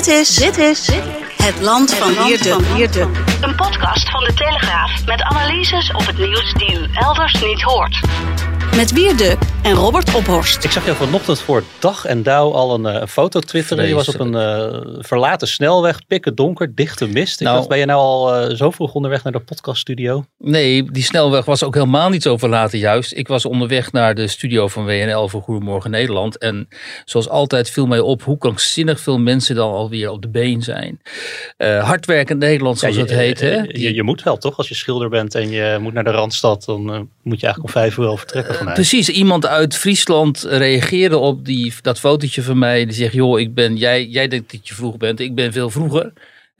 Dit is, dit is het land van Wierde. Een podcast van de Telegraaf met analyses op het nieuws die u elders niet hoort. Met Wierde en Robert Ophorst. Ik zag jou vanochtend voor dag en dauw al een, eh, een foto twitteren. Je was op een eh, verlaten snelweg, pikken donker, dichte mist. Ik Nou- dacht, ben je nou al eh, zo vroeg onderweg naar de podcaststudio? Nee, die snelweg was ook helemaal niet zo verlaten juist. Ik was onderweg naar de studio van WNL voor Goedemorgen Nederland. En zoals altijd viel mij op hoe krankzinnig veel mensen dan alweer op de been zijn. Eh hardwerkend Nederland zoals Ja, het heet. Hè? je, je, je moet wel toch? Als je schilder bent en je moet naar de Randstad, dan eh, moet je eigenlijk om vijf uur al vertrekken Precies, iemand uit Friesland reageerde op die, dat fotootje van mij. Die zegt, joh, ik ben, jij, jij denkt dat je vroeg bent. Ik ben veel vroeger.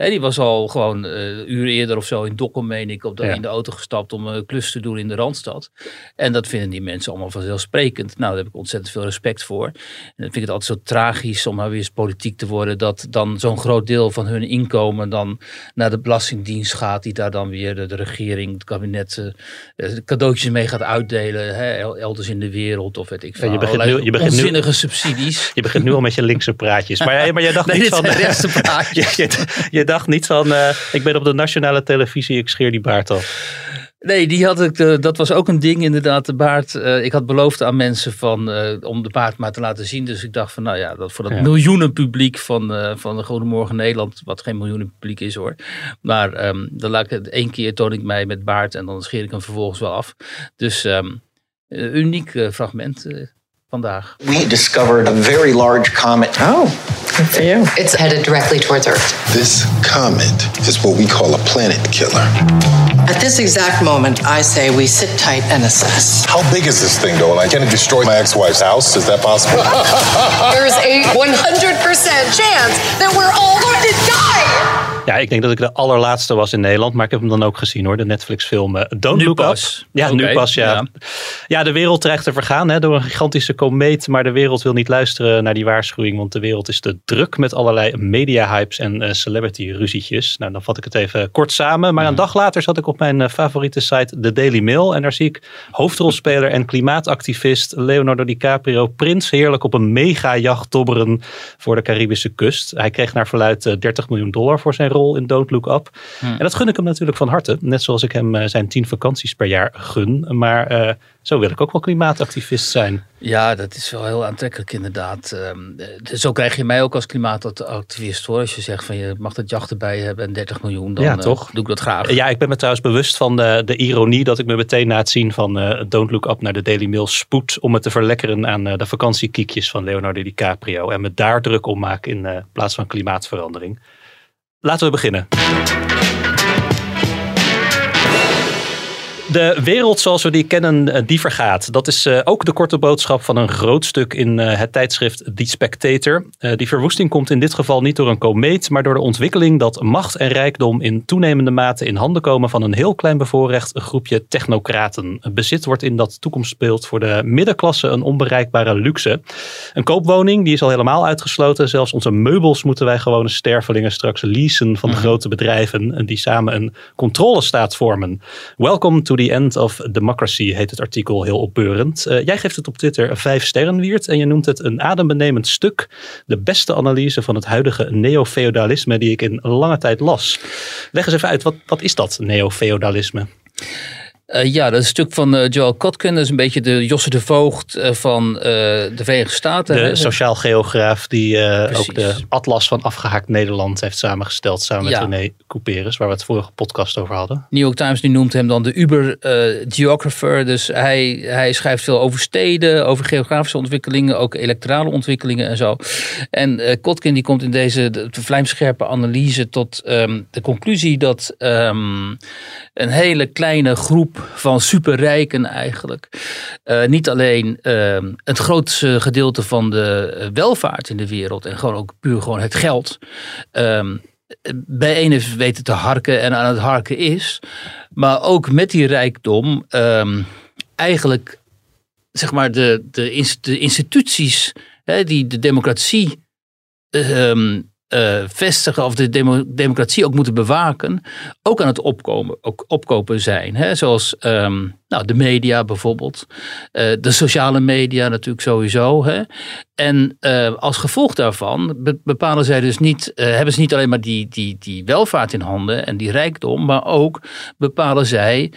Die was al gewoon eh een uur eerder of zo in Dokkum, meen ik, op de, Ja. in de auto gestapt om een klus te doen in de Randstad. En dat vinden die mensen allemaal vanzelfsprekend. Nou, daar heb ik ontzettend veel respect voor. En dan vind ik het altijd zo tragisch om maar weer eens politiek te worden. Dat dan zo'n groot deel van hun inkomen dan naar de Belastingdienst gaat. Die daar dan weer de, de regering, het kabinet eh, eh, cadeautjes mee gaat uitdelen. Hè, el- elders in de wereld of weet ik veel. je begint nu- je begint nu- subsidies. Je begint nu al met je linkse praatjes. Maar, maar jij dacht Nee, niet van... rechtse praatjes. je, je, je dacht niet van, eh, ik ben op de nationale televisie, ik scheer die baard af. Nee, die had ik, eh, dat was ook een ding inderdaad, de baard. Eh, ik had beloofd aan mensen van, eh, om de baard maar te laten zien. Dus ik dacht van, nou ja, dat voor dat Ja. miljoenen publiek van, eh van de Goedemorgen Nederland. Wat geen miljoenen publiek is hoor. Maar ehm, dan laat ik het één keer toon ik mij met baard en dan scheer ik hem vervolgens wel af. Dus ehm, een uniek fragment vandaag. We discovered a very large comet. Oh, good for you. It's headed directly towards Earth. This comet is what we call a planet killer. At this exact moment, I say we sit tight and assess. How big is this thing, though? Like, can it destroy my ex-wife's house? Is that possible? There's a 100% chance that we're all going to die. Ja, ik denk dat ik de allerlaatste was in Nederland, maar ik heb hem dan ook gezien hoor, de Netflix film eh, Don't Nu Look pas. Up. Ja, nu pas, ja. ja. ja. de wereld dreigt te vergaan hè, door een gigantische komeet, maar de wereld wil niet luisteren naar die waarschuwing, want de wereld is te druk met allerlei media-hypes en eh, celebrity-ruzietjes. Nou, dan vat ik het even kort samen, maar een dag later zat ik op mijn eh, favoriete site, The Daily Mail, en daar zie ik hoofdrolspeler en klimaatactivist Leonardo DiCaprio prins heerlijk op een mega-jacht dobberen voor de Caribische kust. Hij kreeg naar verluid eh, 30 miljoen dollar voor zijn rol in Don't Look Up. En dat gun ik hem natuurlijk van harte. Net zoals ik hem eh, zijn 10 vakanties per jaar gun. Maar eh, zo wil ik ook wel klimaatactivist zijn. Ja, dat is wel heel aantrekkelijk inderdaad. Ehm, eh, zo krijg je mij ook als klimaatactivist hoor. Als je zegt van je mag dat jacht erbij hebben en 30 miljoen, dan Ja, toch? doe ik dat graag. Ja, ik ben me trouwens bewust van de, de ironie dat ik me meteen na het zien van eh, Don't Look Up naar de Daily Mail spoed om het te verlekkeren aan de vakantiekiekjes van Leonardo DiCaprio. En me daar druk om maak in plaats van klimaatverandering. Laten we beginnen. De wereld zoals we die kennen, eh, die vergaat. Dat is eh, ook de korte boodschap van een groot stuk in eh, het tijdschrift The Spectator. Die verwoesting komt in dit geval niet door een komeet, maar door de ontwikkeling dat macht en rijkdom in toenemende mate in handen komen van een heel klein bevoorrecht groepje technocraten. Bezit wordt in dat toekomstbeeld voor de middenklasse een onbereikbare luxe. Een koopwoning die is al helemaal uitgesloten. Zelfs onze meubels moeten wij gewone stervelingen straks leasen van de grote bedrijven en die samen een controlestaat vormen. Welcome to the end of democracy heet het artikel heel opbeurend. Eh, jij geeft het op Twitter vijf sterren, Wiert, en je noemt het een adembenemend stuk. De beste analyse van het huidige neofeudalisme die ik in lange tijd las. Leg eens even uit, wat, wat is dat neofeudalisme? Eh, ja, dat is een stuk van eh, Joel Kotkin. Dat is een beetje de Josse de Voogd eh, van de Verenigde Staten. De hè. sociaal geograaf die ook de atlas van afgehaakt Nederland heeft samengesteld samen met. René Couperus, waar we het vorige podcast over hadden. New York Times die noemt hem dan de Uber eh, Geographer. Dus hij, hij schrijft veel over steden, over geografische ontwikkelingen, ook electorale ontwikkelingen en zo. En Kotkin die komt in deze de, de vlijmscherpe analyse tot ehm, de conclusie dat ehm, een hele kleine groep van superrijken eigenlijk. Uh, niet alleen uh, het grootste gedeelte van de welvaart in de wereld en gewoon ook puur gewoon het geld um, bijeen heeft weten te harken en aan het harken is, maar ook met die rijkdom um, eigenlijk zeg maar de, de, instituties hè, die de democratie uh, vestigen of de democratie ook moeten bewaken, ook aan het opkomen, ook opkopen zijn. Hè? Zoals um, nou, de media bijvoorbeeld, uh, de sociale media natuurlijk sowieso. Hè? En uh, als gevolg daarvan bepalen zij dus niet, hebben ze niet alleen maar die, die, die welvaart in handen en die rijkdom, maar ook bepalen zij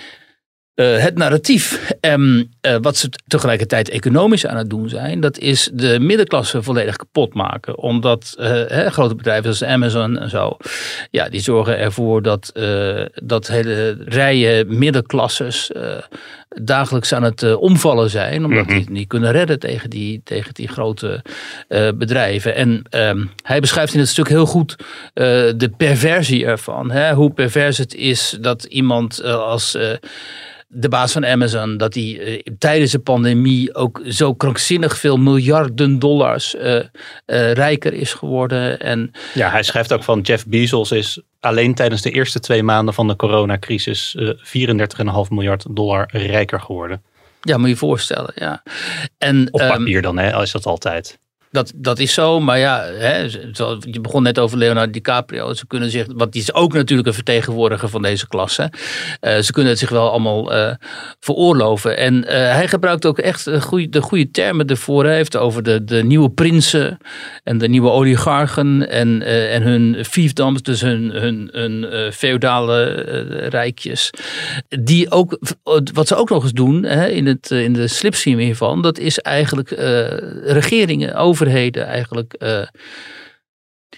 uh, het narratief. En uh, wat ze tegelijkertijd economisch aan het doen zijn, dat is de middenklasse volledig kapot maken. Omdat hè, grote bedrijven zoals Amazon en zo, ja, die zorgen ervoor dat, dat hele rijen middenklasses dagelijks aan het omvallen zijn. Omdat die niet kunnen redden tegen die, tegen die grote bedrijven. En ehm, hij beschrijft in het stuk heel goed de perversie ervan. Hè? Hoe pervers het is dat iemand als de baas van Amazon, dat hij uh, tijdens de pandemie ook zo krankzinnig veel miljarden dollars uh, uh, rijker is geworden. En, ja, hij schrijft ook van Jeff Bezos is alleen tijdens de eerste twee maanden van de coronacrisis 34,5 miljard dollar rijker geworden. Ja, moet je je voorstellen. Ja. En, Op papier um, dan, hè, is dat altijd. Dat, dat is zo, maar ja, hè, je begon net over Leonardo DiCaprio. Ze kunnen zich, want die is ook natuurlijk een vertegenwoordiger van deze klasse. Uh, ze kunnen het zich wel allemaal uh, veroorloven. En uh, hij gebruikt ook echt de goede, de goede termen ervoor. Hij heeft over de, de nieuwe prinsen en de nieuwe oligarchen en, en hun fiefdams, dus hun, hun, feudale rijkjes. Die ook, wat ze ook nog eens doen hè, in, het, in de slipstream hiervan, dat is eigenlijk regeringen over overheden eigenlijk uh,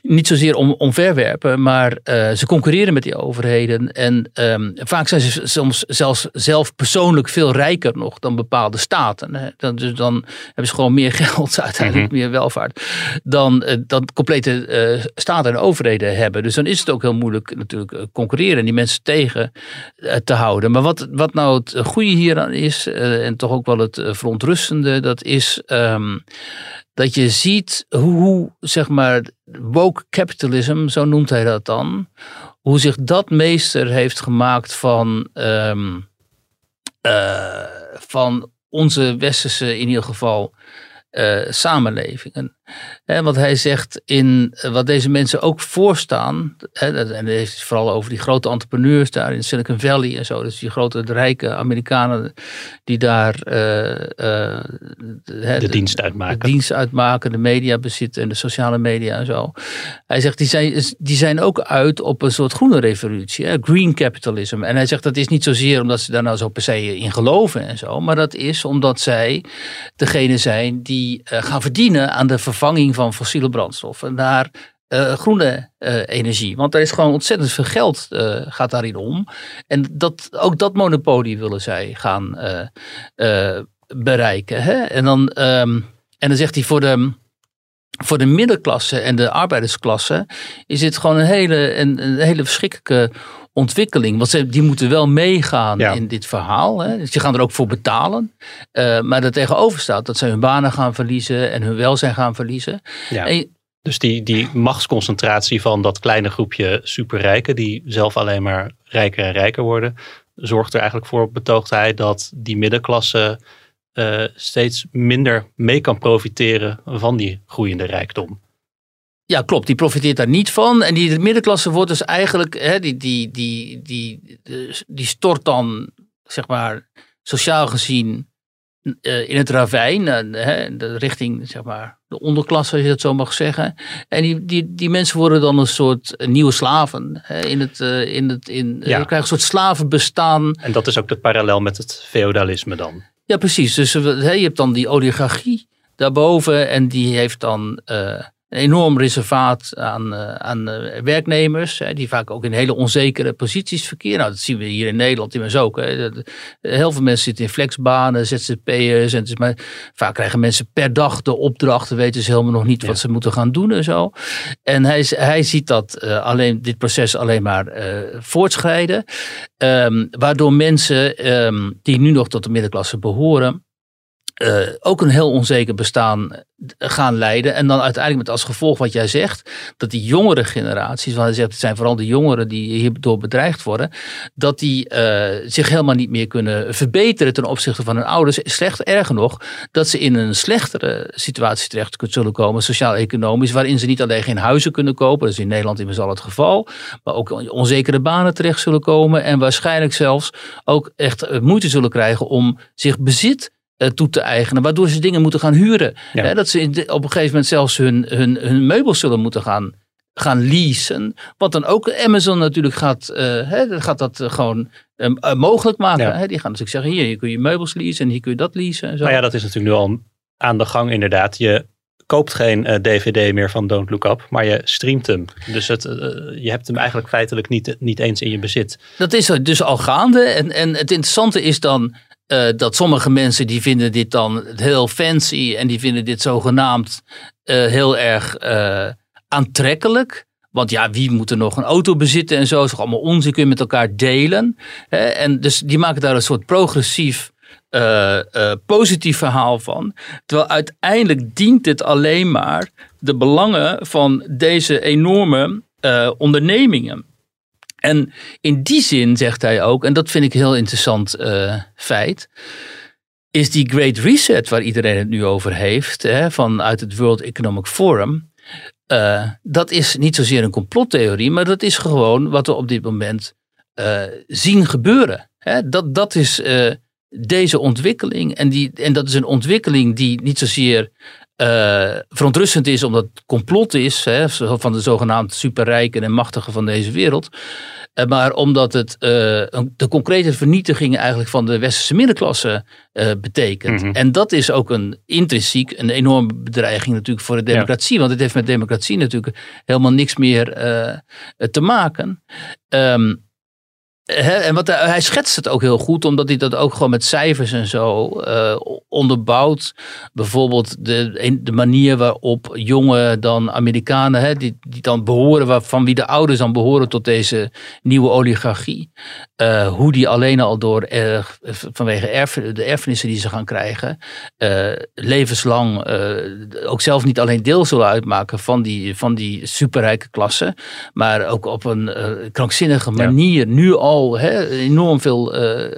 niet zozeer om, omverwerpen, maar uh, ze concurreren met die overheden. En um, vaak zijn ze soms zelfs zelf persoonlijk veel rijker nog dan bepaalde staten. Hè. Dan, dus dan hebben ze gewoon meer geld, uiteindelijk mm -hmm. meer welvaart, dan, uh, dan complete uh, staten en overheden hebben. Dus dan is het ook heel moeilijk natuurlijk concurreren en die mensen tegen te houden. Maar wat, wat nou het goede hieraan is, en toch ook wel het verontrustende, dat is. Um, dat je ziet hoe, zeg maar, woke capitalism, zo noemt hij dat dan, hoe zich dat meester heeft gemaakt van, um, uh, van onze westerse, in ieder geval, uh, samenlevingen. He, wat hij zegt in eh, wat deze mensen ook voorstaan, en het vooral over die grote entrepreneurs daar in Silicon Valley en zo, dus die grote rijke Amerikanen die daar uh, uh, de, de, dienst uitmaken. De dienst uitmaken, de media bezitten en de sociale media en zo. Hij zegt die zijn, die zijn ook uit op een soort groene revolutie, green capitalism. En hij zegt dat is niet zozeer omdat ze daar nou zo per se in geloven en zo, maar dat is omdat zij degene zijn die gaan verdienen aan de vervanging van fossiele brandstoffen naar uh, groene uh, energie. Want er is gewoon ontzettend veel geld uh, gaat daarin om. En dat, ook dat monopolie willen zij gaan bereiken. Hè? En, dan, um, en dan zegt hij voor de, voor de middenklasse en de arbeidersklasse is dit gewoon een hele, een, een hele verschrikkelijke ontwikkeling. Want ze, die moeten wel meegaan in dit verhaal. Hè. Dus die gaan er ook voor betalen. Uh, maar er tegenover staat dat ze hun banen gaan verliezen en hun welzijn gaan verliezen. Ja. En, dus die, die machtsconcentratie van dat kleine groepje superrijken, die zelf alleen maar rijker en rijker worden, zorgt er eigenlijk voor, betoogt hij, dat die middenklasse uh, steeds minder mee kan profiteren van die groeiende rijkdom. Ja, klopt. Die profiteert daar niet van. En die middenklasse wordt dus eigenlijk, hè, die, die, die, die, die stort dan, zeg maar, sociaal gezien uh, in het ravijn, hè, de richting, zeg maar, de onderklasse, als je dat zo mag zeggen. En die, die, die mensen worden dan een soort nieuwe slaven. Hè, in het, in het, in, ja. Krijgt een soort slavenbestaan. En dat is ook het parallel met het feodalisme dan. Ja, precies. Dus je hebt dan die oligarchie daarboven en die heeft dan een enorm reservaat aan, uh, aan uh, werknemers, hè, die vaak ook in hele onzekere posities verkeren. Nou, dat zien we hier in Nederland immers ook. Hè. Heel veel mensen zitten in flexbanen, ZZP'ers. En dus maar vaak krijgen mensen per dag de opdrachten, weten ze helemaal nog niet ja. wat ze moeten gaan doen en zo. En hij, hij ziet dat uh, alleen, dit proces alleen maar voortschrijden. Um, waardoor mensen um, die nu nog tot de middenklasse behoren, uh, ook een heel onzeker bestaan gaan leiden. En dan uiteindelijk met als gevolg wat jij zegt, dat die jongere generaties, want hij zegt het zijn vooral de jongeren die hierdoor bedreigd worden, dat die uh, zich helemaal niet meer kunnen verbeteren ten opzichte van hun ouders. Slecht, erger nog, dat ze in een slechtere situatie terecht zullen komen, sociaal-economisch, waarin ze niet alleen geen huizen kunnen kopen, dat is in Nederland immers al het geval, maar ook onzekere banen terecht zullen komen en waarschijnlijk zelfs ook echt moeite zullen krijgen om zich bezit toe te eigenen, waardoor ze dingen moeten gaan huren. Ja. dat ze op een gegeven moment zelfs hun, hun, hun meubels zullen moeten gaan, gaan leasen. Wat dan ook Amazon natuurlijk gaat, uh, gaat dat gewoon uh, mogelijk maken. Ja. die gaan natuurlijk zeggen, hier, hier kun je meubels leasen en hier kun je dat leasen. En zo. Nou ja, dat is natuurlijk nu al aan de gang inderdaad. Je koopt geen DVD meer van Don't Look Up, maar je streamt hem. Dus het, je hebt hem eigenlijk feitelijk niet, niet eens in je bezit. Dat is dus al gaande. En, en het interessante is dan uh, dat sommige mensen die vinden dit dan heel fancy en die vinden dit zogenaamd uh, heel erg uh, aantrekkelijk. Want ja, wie moet er nog een auto bezitten en zo? Is allemaal onzin, kun je met elkaar delen. En dus die maken daar een soort progressief positief verhaal van. Terwijl uiteindelijk dient dit alleen maar de belangen van deze enorme ondernemingen. En in die zin zegt hij ook, en dat vind ik een heel interessant uh, feit, is die Great Reset waar iedereen het nu over heeft, hè, vanuit het World Economic Forum, uh, dat is niet zozeer een complottheorie, maar dat is gewoon wat we op dit moment uh, zien gebeuren. Hè. Dat, dat is deze ontwikkeling en, die, en dat is een ontwikkeling die niet zozeer uh, verontrustend is omdat het complot is hè, van de zogenaamde superrijken en machtigen van deze wereld. Uh, maar omdat het uh, de concrete vernietiging eigenlijk van de westerse middenklasse betekent. Mm -hmm. En dat is ook een intrinsiek een enorme bedreiging natuurlijk voor de democratie. Ja. Want het heeft met democratie natuurlijk helemaal niks meer te maken. Um, en wat hij, hij, schetst het ook heel goed, omdat hij dat ook gewoon met cijfers en zo uh, onderbouwt. Bijvoorbeeld de, de manier waarop jonge dan Amerikanen, die, die dan behoren, van wie de ouders dan behoren tot deze nieuwe oligarchie. Uh, hoe die alleen al door, uh, vanwege erf, de erfenissen die ze gaan krijgen, levenslang ook zelf niet alleen deel zullen uitmaken van die, van die superrijke klasse, maar ook op een krankzinnige manier ja. nu al al hè, enorm, veel, uh,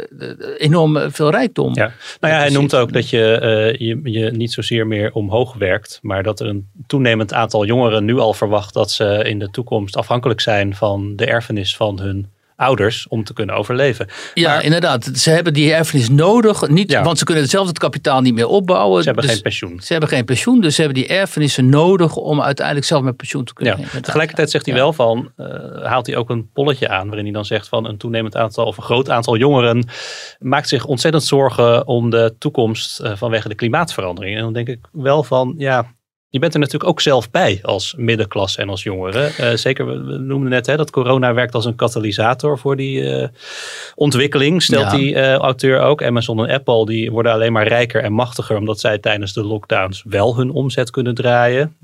enorm veel rijkdom. Ja. Nou ja, hij noemt ook dat je, uh, je je niet zozeer meer omhoog werkt, maar dat er een toenemend aantal jongeren nu al verwacht dat ze in de toekomst afhankelijk zijn van de erfenis van hun ouders om te kunnen overleven. Ja, maar, inderdaad. Ze hebben die erfenis nodig, niet, ja. want ze kunnen zelf het kapitaal niet meer opbouwen. Ze hebben dus geen pensioen. Ze hebben geen pensioen, dus ze hebben die erfenissen nodig om uiteindelijk zelf met pensioen te kunnen. Ja. Tegelijkertijd zegt hij wel van, uh, haalt hij ook een polletje aan waarin hij dan zegt van een toenemend aantal of een groot aantal jongeren maakt zich ontzettend zorgen om de toekomst uh, vanwege de klimaatverandering. En dan denk ik wel van, ja, je bent er natuurlijk ook zelf bij als middenklasse en als jongere. Uh, zeker, we noemden net hè, dat corona werkt als een katalysator voor die uh, ontwikkeling. Stelt ja. die uh, auteur ook. Amazon en Apple die worden alleen maar rijker en machtiger omdat zij tijdens de lockdowns wel hun omzet kunnen draaien.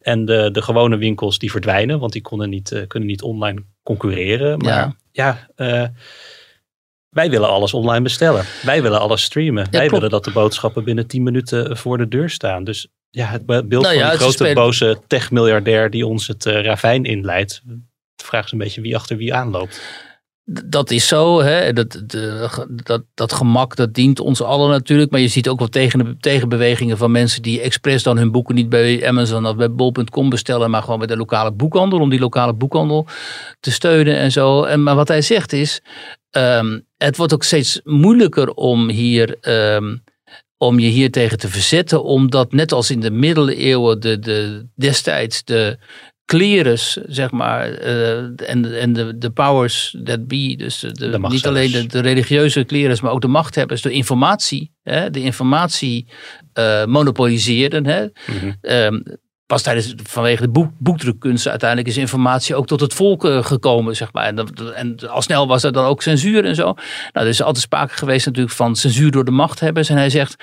en de, de gewone winkels die verdwijnen, want die konden niet, kunnen niet online concurreren. Maar ja, ja wij willen alles online bestellen. Wij willen alles streamen. Ja, Wij klopt. willen dat de boodschappen binnen 10 minuten voor de deur staan. Dus ja, het beeld nou ja, van de grote boze tech-miljardair die ons het uh, ravijn inleidt. De vraag is een beetje wie achter wie aanloopt. Dat is zo. Hè? Dat, de, dat, dat gemak dat dient ons allen natuurlijk. Maar je ziet ook wel tegen, tegenbewegingen van mensen die expres dan hun boeken niet bij Amazon of bij bol.com bestellen. Maar gewoon bij de lokale boekhandel. Om die lokale boekhandel te steunen en zo. En, maar wat hij zegt is. Um, het wordt ook steeds moeilijker om hier. Um, om je hier tegen te verzetten, omdat net als in de middeleeuwen de, de, destijds de clerus, zeg maar, uh, en, en de, de powers that be, dus de, de niet alleen de, de, religieuze clerus, maar ook de machthebbers, de informatie, hè, de informatie uh, monopoliseerden. Hè. Mm -hmm. um, pas tijdens, vanwege de boek, boekdrukkunsten uiteindelijk is informatie ook tot het volk uh, gekomen, zeg maar. En, en al snel was er dan ook censuur en zo. Nou, er is altijd sprake geweest natuurlijk van censuur door de machthebbers. En hij zegt,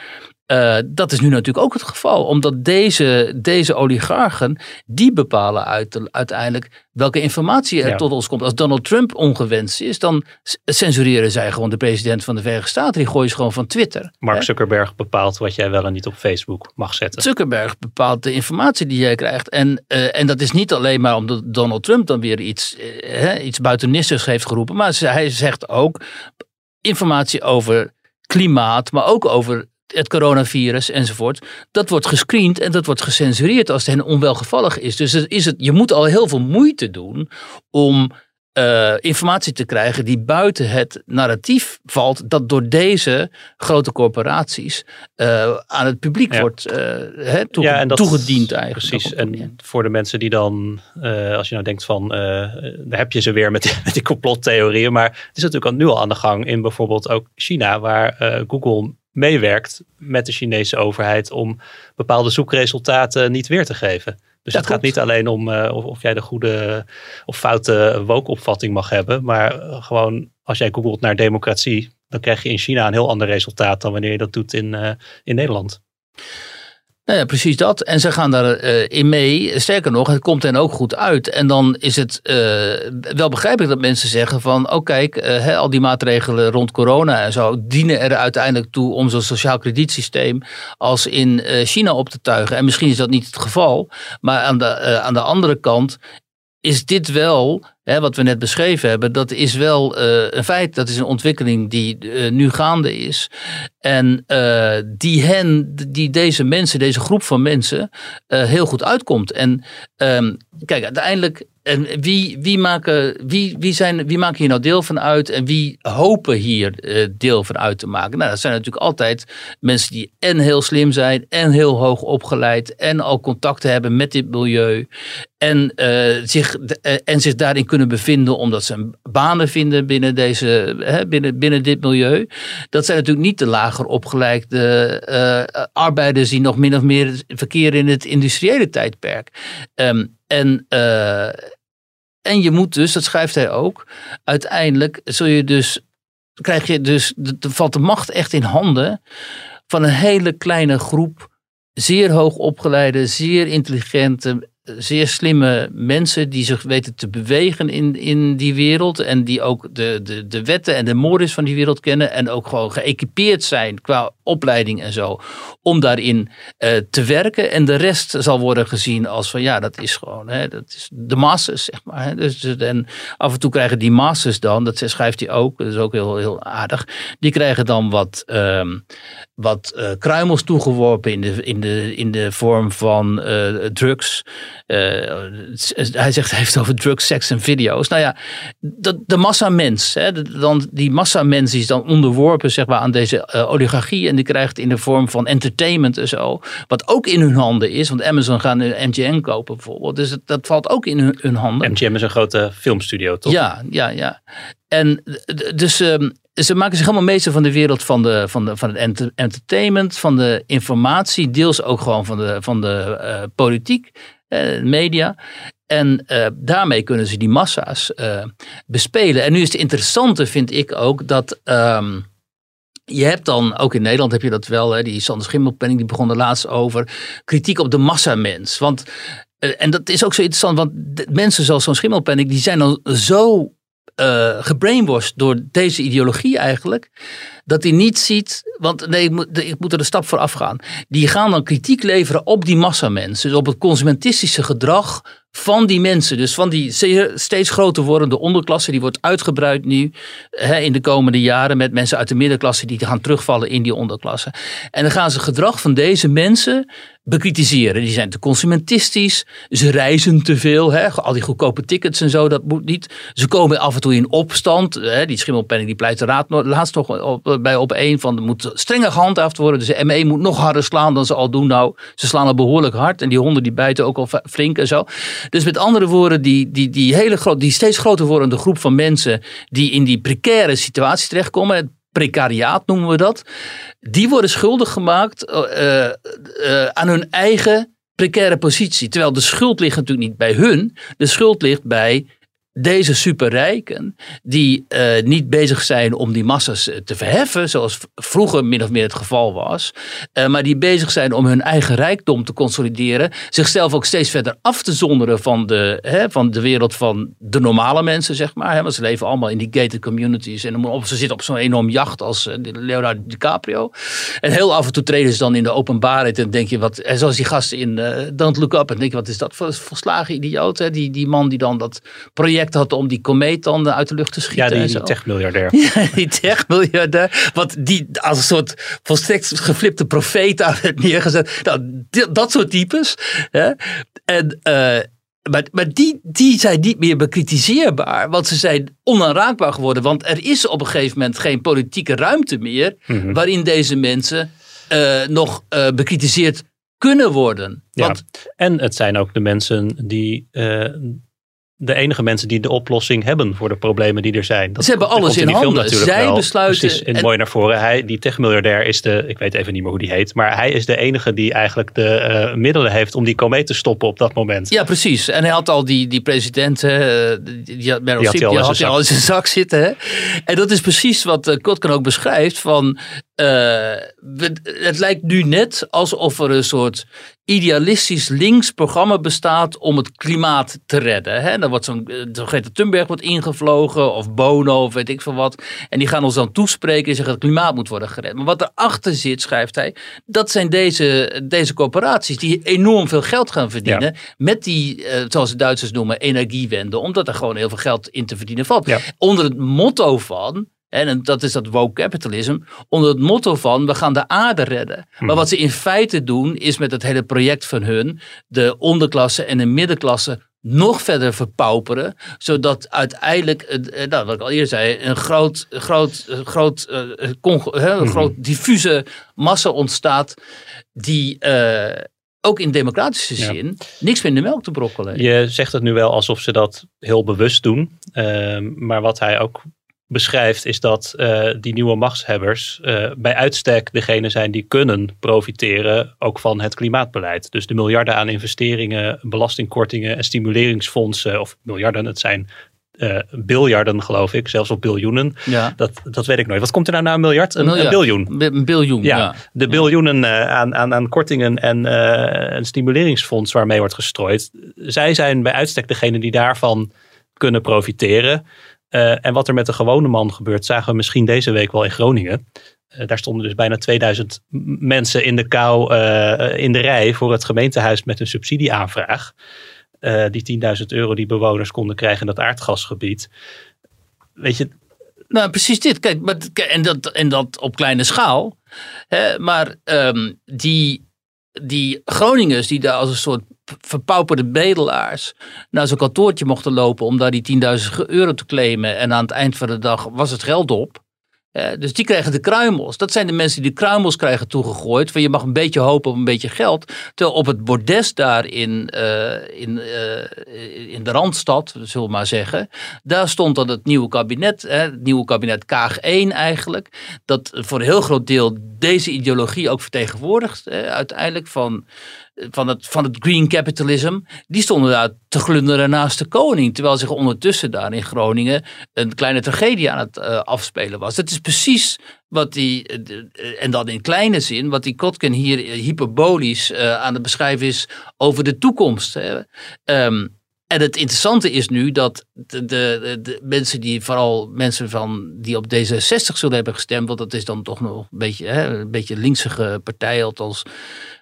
uh, dat is nu natuurlijk ook het geval, omdat deze, deze oligarchen, die bepalen uit, uiteindelijk welke informatie er tot ons komt. Als Donald Trump ongewenst is, dan censureren zij gewoon de president van de Verenigde Staten. Die gooien ze gewoon van Twitter. Mark Zuckerberg bepaalt wat jij wel en niet op Facebook mag zetten. Zuckerberg bepaalt de informatie die jij krijgt. En, uh, en dat is niet alleen maar omdat Donald Trump dan weer iets, uh, iets buitenistigs heeft geroepen, maar hij zegt ook informatie over klimaat, maar ook over het coronavirus enzovoort. Dat wordt gescreend en dat wordt gecensureerd als het hen onwelgevallig is. Dus is het, je moet al heel veel moeite doen om uh, informatie te krijgen die buiten het narratief valt dat door deze grote corporaties uh, aan het publiek ja. wordt uh, he, toe, ja, dat, toegediend eigenlijk. Precies, en voor de mensen die dan, als je nou denkt van, daar heb je ze weer met die, met die complottheorieën, maar het is natuurlijk al nu al aan de gang in bijvoorbeeld ook China, waar Google meewerkt met de Chinese overheid om bepaalde zoekresultaten niet weer te geven. Dus dat het gaat niet alleen om uh, of, of, jij de goede of foute woke-opvatting mag hebben, maar uh, gewoon als jij googelt naar democratie, dan krijg je in China een heel ander resultaat dan wanneer je dat doet in, uh, in Nederland. Nou ja, precies dat. En ze gaan daarin uh, in mee. Sterker nog, het komt hen ook goed uit. En dan is het uh, wel begrijpelijk dat mensen zeggen van... oh kijk, uh, al die maatregelen rond corona en zo... dienen er uiteindelijk toe om zo'n sociaal kredietsysteem... als in China op te tuigen. En misschien is dat niet het geval. Maar aan de, aan de andere kant is dit wel Wat we net beschreven hebben, dat is wel uh, een feit, dat is een ontwikkeling die uh, nu gaande is. En uh, die hen, die deze mensen, deze groep van mensen, heel goed uitkomt. En um, kijk, uiteindelijk en wie, wie, maken, wie, wie, zijn, wie maken hier nou deel van uit en wie hopen hier deel van uit te maken? Nou, dat zijn natuurlijk altijd mensen die en heel slim zijn en heel hoog opgeleid en al contacten hebben met dit milieu en, zich, en zich daarin kunnen bevinden omdat ze banen vinden binnen, deze, hè, binnen, binnen dit milieu. Dat zijn natuurlijk niet de lager opgeleide arbeiders die nog min of meer verkeren in het industriële tijdperk. Um, en en je moet dus, dat schrijft hij ook, uiteindelijk zul je dus, krijg je dus, valt de macht echt in handen van een hele kleine groep zeer hoog opgeleide, zeer intelligente, zeer slimme mensen die zich weten te bewegen in, in die wereld. En die ook de, de, de wetten en de mores van die wereld kennen. En ook gewoon geëquipeerd zijn qua opleiding en zo. Om daarin uh, te werken. En de rest zal worden gezien als van ja, dat is gewoon hè, dat is de masses, zeg maar. Hè. Dus, en af en toe krijgen die masses dan, dat schrijft hij ook, dat is ook heel, heel aardig. Die krijgen dan wat, um, wat uh, kruimels toegeworpen in de, in de, in de vorm van uh, drugs. Uh, hij zegt, hij heeft over drugs, seks en video's. Nou ja, de, de massa mens, hè, de, dan, die massa mens is dan onderworpen zeg maar, aan deze uh, oligarchie. En die krijgt in de vorm van entertainment en zo. Wat ook in hun handen is. Want Amazon gaan een MGM kopen bijvoorbeeld. Dus dat, dat valt ook in hun, hun handen. MGM is een grote filmstudio, toch? Ja, ja, ja. En dus um, ze maken zich helemaal meester van de wereld van, de, van, de, van het entertainment, van de informatie, deels ook gewoon van de, van de uh, politiek, media. En uh, daarmee kunnen ze die massa's bespelen. En nu is het interessante, vind ik ook, dat. Um, je hebt dan, ook in Nederland heb je dat wel, hè, die Sander Schimmelpenning die begon er laatst over, kritiek op de massamens. Want, en dat is ook zo interessant, want mensen zoals zo'n Schimmelpenning, die zijn dan zo uh, gebrainwashed door deze ideologie eigenlijk. Dat hij niet ziet, want nee, ik moet, er een stap voor afgaan. Die gaan dan kritiek leveren op die massamensen. Dus op het consumentistische gedrag van die mensen. Dus van die steeds groter wordende onderklasse. Die wordt uitgebreid nu hè, in de komende jaren. Met mensen uit de middenklasse die gaan terugvallen in die onderklasse. En dan gaan ze gedrag van deze mensen bekritiseren. Die zijn te consumentistisch. Ze reizen te veel. Hè, al die goedkope tickets en zo. Dat moet niet. Ze komen af en toe in opstand. Hè, die schimmelpenning die pleit de laatst toch bij op één van. Er moet strenger gehandhaafd worden. Dus de ME moet nog harder slaan dan ze al doen. Nou, ze slaan al behoorlijk hard. En die honden die bijten ook al flink en zo. Dus met andere woorden, die, die, die, hele grote, die steeds groter wordende groep van mensen die in die precaire situatie terechtkomen, precariaat noemen we dat, die worden schuldig gemaakt uh, uh, aan hun eigen precaire positie. Terwijl de schuld ligt natuurlijk niet bij hun. De schuld ligt bij deze superrijken, die uh, niet bezig zijn om die massa's te verheffen, zoals vroeger min of meer het geval was, uh, maar die bezig zijn om hun eigen rijkdom te consolideren, zichzelf ook steeds verder af te zonderen van de, hè, van de wereld van de normale mensen, zeg maar. Hè, want ze leven allemaal in die gated communities en ze zitten op zo'n enorm jacht als Leonardo DiCaprio. En heel af en toe treden ze dan in de openbaarheid en denk je, wat, en zoals die gasten in Don't Look Up, en denk je, wat is dat voor volslagen idioot, hè? Die, die man die dan dat project had om die komeet dan uit de lucht te schieten. Ja, die, die techmiljardair. Ja, die techmiljardair. Wat die als een soort volstrekt geflipte profeet daar werd neergezet. Nou, dat soort types. Hè? En, uh, maar, maar die, die zijn niet meer bekritiseerbaar, want ze zijn onaanraakbaar geworden. Want er is op een gegeven moment geen politieke ruimte meer mm -hmm. waarin deze mensen uh, nog uh, bekritiseerd kunnen worden. Want, ja. En het zijn ook de mensen die de enige mensen die de oplossing hebben voor de problemen die er zijn. Dat, Ze hebben alles in, in handen. Zij wel. besluiten. Precies, en, mooi naar voren. Hij, die techmiljardair is de, ik weet even niet meer hoe die heet, maar hij is de enige die eigenlijk de uh, middelen heeft om die komeet te stoppen op dat moment. Ja, precies. En hij had al die, die president, uh, die had Meryl die had hij al in zijn zak zitten. Hè? En dat is precies wat uh, Kotkan ook beschrijft van het lijkt nu net alsof er een soort idealistisch links programma bestaat om het klimaat te redden. Hè? Dan wordt zo'n zo Greta Thunberg wordt ingevlogen of Bono of weet ik veel wat. En die gaan ons dan toespreken en zeggen dat het klimaat moet worden gered. Maar wat erachter zit, schrijft hij, dat zijn deze, deze corporaties die enorm veel geld gaan verdienen ja. met die, uh, zoals de Duitsers noemen, energiewende. Omdat er gewoon heel veel geld in te verdienen valt. Ja. Onder het motto van en dat is dat woke capitalism. Onder het motto van we gaan de aarde redden. Maar wat ze in feite doen is met het hele project van hun de onderklasse en de middenklasse nog verder verpauperen. Zodat uiteindelijk, nou, wat ik al eerder zei, een groot, groot, groot, uh, een mm groot diffuse massa ontstaat die uh, ook in democratische zin ja. niks meer in de melk te brokkelen. Je zegt het nu wel alsof ze dat heel bewust doen. Uh, maar wat hij ook beschrijft, is dat uh, die nieuwe machtshebbers uh, bij uitstek degene zijn die kunnen profiteren ook van het klimaatbeleid. Dus de miljarden aan investeringen, belastingkortingen en stimuleringsfondsen, of miljarden, het zijn uh, biljarden geloof ik, zelfs op biljoenen. Ja. Dat, dat weet ik nooit. Wat komt er nou na een miljard? Een, miljard. een biljoen. Een biljoen, ja. ja. De biljoenen aan, aan, aan kortingen en een stimuleringsfonds waarmee wordt gestrooid. Zij zijn bij uitstek degene die daarvan kunnen profiteren. Uh, en wat er met de gewone man gebeurt, zagen we misschien deze week wel in Groningen. Uh, daar stonden dus bijna 2000 mensen in de kou uh, in de rij voor het gemeentehuis met een subsidieaanvraag. die 10.000 euro die bewoners konden krijgen in dat aardgasgebied. Weet je. Nou, precies dit. Kijk, maar, en, dat, en dat op kleine schaal. Hè, maar um, die, die Groningers die daar als een soort verpauperde bedelaars naar zo'n kantoortje mochten lopen om daar die 10.000 euro te claimen. En aan het eind van de dag was het geld op. Uh, dus die krijgen de kruimels. Dat zijn de mensen die de kruimels krijgen toegegooid. Van je mag een beetje hopen op een beetje geld. Terwijl op het bordes daar in, uh, in, uh, in de Randstad, zullen we maar zeggen. Daar stond dan het nieuwe kabinet. Hè, het nieuwe kabinet Kaag 1 eigenlijk. Dat voor een heel groot deel deze ideologie ook vertegenwoordigt. uiteindelijk van van het, van het green capitalism, die stonden daar te glunderen naast de koning. Terwijl zich ondertussen daar in Groningen een kleine tragedie aan het uh, afspelen was. Dat is precies wat die, uh, en dan in kleine zin, wat die Kotkin hier hyperbolisch uh, aan het beschrijven is over de toekomst. Um, en het interessante is nu dat de, de, de, mensen die, vooral mensen van, die op D66 zullen hebben gestemd, want dat is dan toch nog een beetje, hè, een beetje linksige partij, althans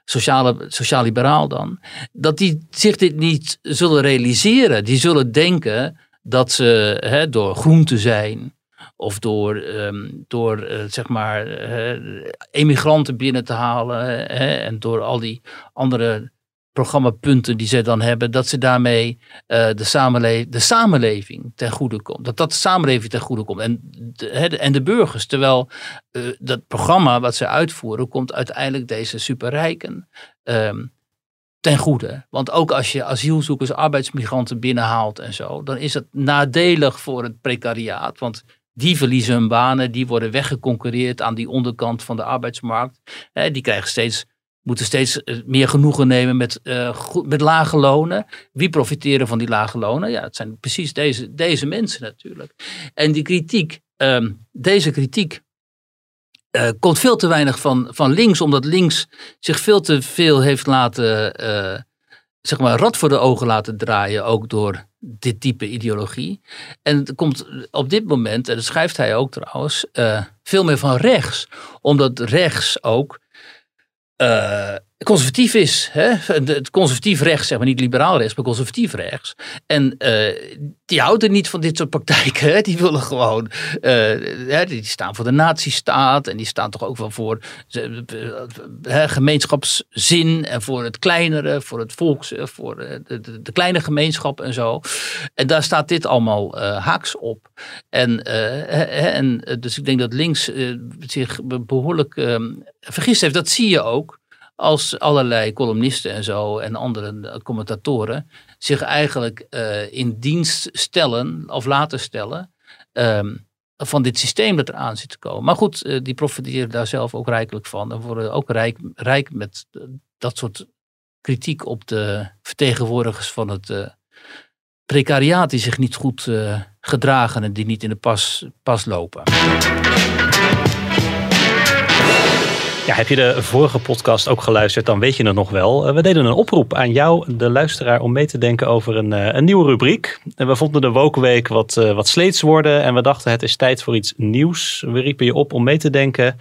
sociaal-liberaal dan, dat die zich dit niet zullen realiseren. Die zullen denken dat ze hè, door groen te zijn of door, um, door uh, zeg maar uh, emigranten binnen te halen hè, en door al die andere programmapunten die ze dan hebben, dat ze daarmee uh, de, de samenleving ten goede komt. Dat dat de samenleving ten goede komt. En de, en de burgers. Terwijl uh, dat programma wat ze uitvoeren, komt uiteindelijk deze superrijken um, ten goede. Want ook als je asielzoekers, arbeidsmigranten binnenhaalt en zo, dan is het nadelig voor het precariaat. Want die verliezen hun banen, die worden weggeconcureerd aan die onderkant van de arbeidsmarkt. die krijgen steeds moeten steeds eh, meer genoegen nemen met, goed, met lage lonen. Wie profiteren van die lage lonen? Ja, het zijn precies deze, deze mensen natuurlijk. En die kritiek, ehm, deze kritiek uh, komt veel te weinig van, van links, omdat links zich veel te veel heeft laten, uh, zeg maar, rad voor de ogen laten draaien, ook door dit type ideologie. En het komt op dit moment, en dat schrijft hij ook trouwens, veel meer van rechts, omdat rechts ook uh conservatief is. Hè? Het conservatief rechts, zeg maar niet liberaal rechts, maar conservatief rechts. En uh, die houden niet van dit soort praktijken. Hè? Die willen gewoon, uh, die staan voor de nazistaat en die staan toch ook wel voor uh, gemeenschapszin en voor het kleinere, voor het volks, voor de, de, de, kleine gemeenschap en zo. En daar staat dit allemaal haaks op. En, en dus ik denk dat links zich behoorlijk ehm, vergist heeft. Dat zie je ook als allerlei columnisten en zo en andere commentatoren zich eigenlijk uh, in dienst stellen of laten stellen um, van dit systeem dat eraan zit te komen. Maar goed, uh, die profiteren daar zelf ook rijkelijk van en worden ook rijk, rijk met dat soort kritiek op de vertegenwoordigers van het precariaat die zich niet goed gedragen en die niet in de pas, pas lopen. Ja, heb je de vorige podcast ook geluisterd, dan weet je het nog wel. We deden een oproep aan jou, de luisteraar, om mee te denken over een, een nieuwe rubriek. En we vonden de Wokenweek wat, wat sleets worden en we dachten het is tijd voor iets nieuws. We riepen je op om mee te denken.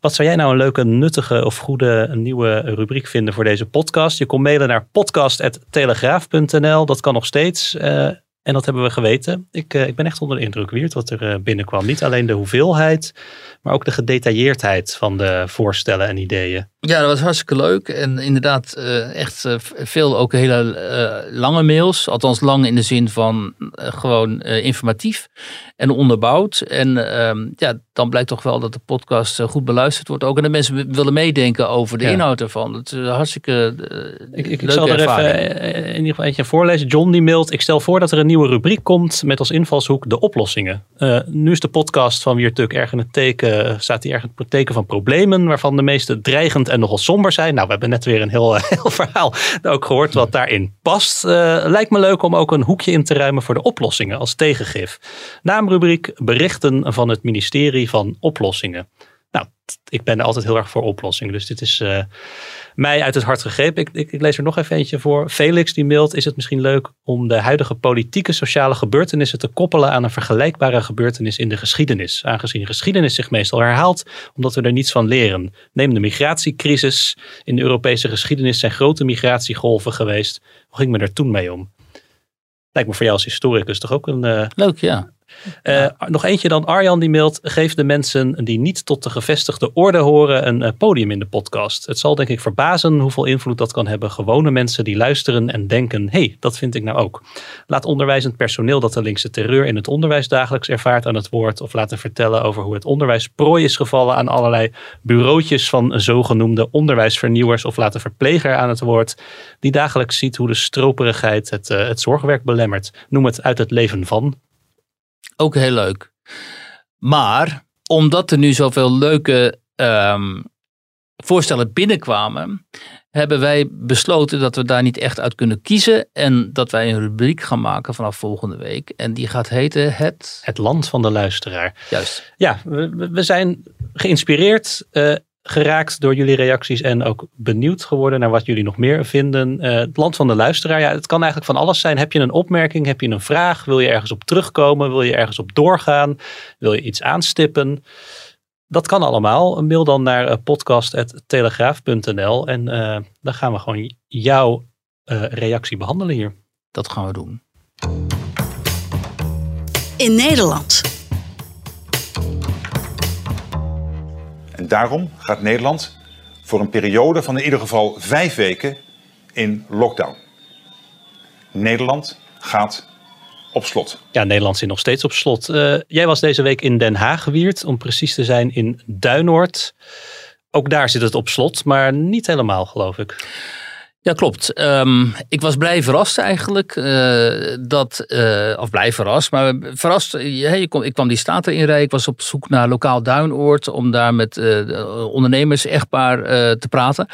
Wat zou jij nou een leuke, nuttige of goede nieuwe rubriek vinden voor deze podcast? Je kon mailen naar podcast.telegraaf.nl. Dat kan nog steeds. En dat hebben we geweten. Ik, uh, ik ben echt onder de indruk, Wiert, wat er uh, binnenkwam. Niet alleen de hoeveelheid, maar ook de gedetailleerdheid van de voorstellen en ideeën. Ja, dat was hartstikke leuk. En inderdaad, uh, echt veel ook hele lange mails. Althans, lang in de zin van gewoon informatief en onderbouwd. En ehm, ja, dan blijkt toch wel dat de podcast goed beluisterd wordt. Ook en de mensen willen meedenken over de ja. inhoud ervan. Het is hartstikke ik, ik, ik zal er even in ieder geval eentje voorlezen. John die mailt, ik stel voor dat er een nieuwe rubriek komt met als invalshoek de oplossingen. Uh, nu is de podcast van Wiertuk erg in het teken, staat hij erg in het teken van problemen, waarvan de meeste dreigend en nogal somber zijn. Nou, we hebben net weer een heel, heel verhaal ook gehoord wat daarin past. Lijkt me leuk om ook een hoekje in te ruimen voor de oplossingen als tegengif. Naamrubriek berichten van het ministerie van Oplossingen. Nou, ik ben altijd heel erg voor oplossingen. Dus dit is uh, mij uit het hart gegrepen. Ik, ik, lees er nog even eentje voor. Felix die mailt, is het misschien leuk om de huidige politieke sociale gebeurtenissen te koppelen aan een vergelijkbare gebeurtenis in de geschiedenis. Aangezien de geschiedenis zich meestal herhaalt, omdat we er niets van leren. Neem de migratiecrisis. In de Europese geschiedenis zijn grote migratiegolven geweest. Hoe ging men er toen mee om? Lijkt me voor jou als historicus toch ook een... Uh, leuk, ja. Uh, nog eentje dan. Arjan die mailt. Geef de mensen die niet tot de gevestigde orde horen een uh, podium in de podcast. Het zal denk ik verbazen hoeveel invloed dat kan hebben. Gewone mensen die luisteren en denken. hey, dat vind ik nou ook. Laat onderwijzend personeel dat de linkse terreur in het onderwijs dagelijks ervaart aan het woord. Of laten vertellen over hoe het onderwijs prooi is gevallen aan allerlei bureautjes van zogenoemde onderwijsvernieuwers. Of laten verpleger aan het woord. Die dagelijks ziet hoe de stroperigheid het, uh, het zorgwerk belemmert. Noem het uit het leven van. Ook heel leuk. Maar omdat er nu zoveel leuke um, voorstellen binnenkwamen, hebben wij besloten dat we daar niet echt uit kunnen kiezen. En dat wij een rubriek gaan maken vanaf volgende week. En die gaat heten Het... Het Land van de Luisteraar. Juist. Ja, we, we zijn geïnspireerd uh, geraakt door jullie reacties en ook benieuwd geworden naar wat jullie nog meer vinden. Uh, het land van de luisteraar, ja, het kan eigenlijk van alles zijn. Heb je een opmerking, heb je een vraag, wil je ergens op terugkomen, wil je ergens op doorgaan, wil je iets aanstippen? Dat kan allemaal. Mail dan naar uh, podcast.telegraaf.nl en uh, dan gaan we gewoon jouw reactie behandelen hier. Dat gaan we doen. In Nederland. En daarom gaat Nederland voor een periode van in ieder geval vijf weken in lockdown. Nederland gaat op slot. Ja, Nederland zit nog steeds op slot. Uh, jij was deze week in Den Haag gewierd, om precies te zijn in Duinoord. Ook daar zit het op slot, maar niet helemaal, geloof ik. Ja, klopt. Ehm, ik was blij verrast eigenlijk. Uh, dat, uh, of blij verrast, maar verrast. Uh, ik kwam die staat erin rijden. Ik was op zoek naar lokaal duinoord om daar met ondernemers echtpaar te praten.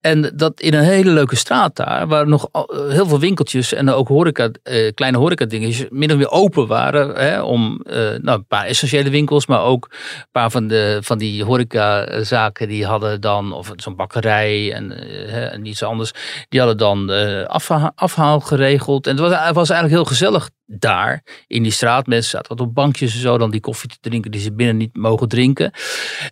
En dat in een hele leuke straat daar, waar nog heel veel winkeltjes en ook horeca, kleine horeca dingetjes min of meer open waren. Hè, om nou, een paar essentiële winkels, maar ook een paar van, de, van die horecazaken die hadden dan, of zo'n bakkerij en, en iets anders die hadden dan uh, afhaal geregeld. En het was, het was eigenlijk heel gezellig daar in die straat. Mensen zaten wat op bankjes en zo dan die koffie te drinken die ze binnen niet mogen drinken.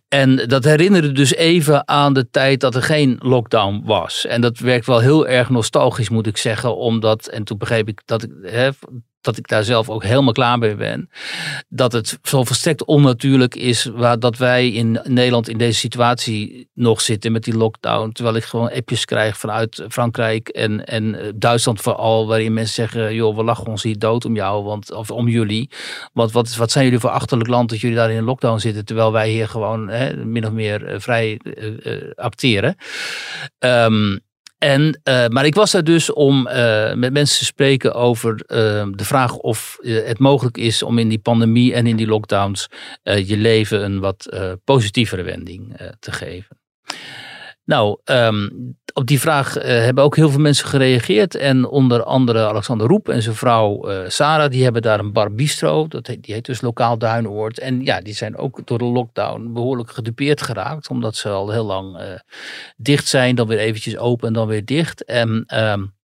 En dat herinnerde dus even aan de tijd dat er geen lockdown was. En dat werkt wel heel erg nostalgisch moet ik zeggen. Omdat, en toen begreep ik dat ik, hè, dat ik daar zelf ook helemaal klaar mee ben. Dat het zo volstrekt onnatuurlijk is waar, dat wij in Nederland in deze situatie nog zitten met die lockdown. Terwijl ik gewoon appjes krijg vanuit Frankrijk en, en Duitsland vooral. Waarin mensen zeggen, joh we lachen ons hier dood om jou want, of om jullie. Want wat, wat zijn jullie voor achterlijk land dat jullie daar in lockdown zitten. Terwijl wij hier gewoon hè, min of meer eh, vrij uh, acteren. Um, en, maar ik was daar dus om met mensen te spreken over uh, de vraag of het mogelijk is om in die pandemie en in die lockdowns je leven een wat positievere wending te geven. Nou, um, op die vraag uh, hebben ook heel veel mensen gereageerd. En onder andere Alexander Roep en zijn vrouw uh, Sarah, die hebben daar een bar bistro. Dat heet, die heet dus Lokaal Duinoord. En ja, die zijn ook door de lockdown behoorlijk gedupeerd geraakt. Omdat ze al heel lang uh, dicht zijn, dan weer eventjes open en dan weer dicht. En... Um,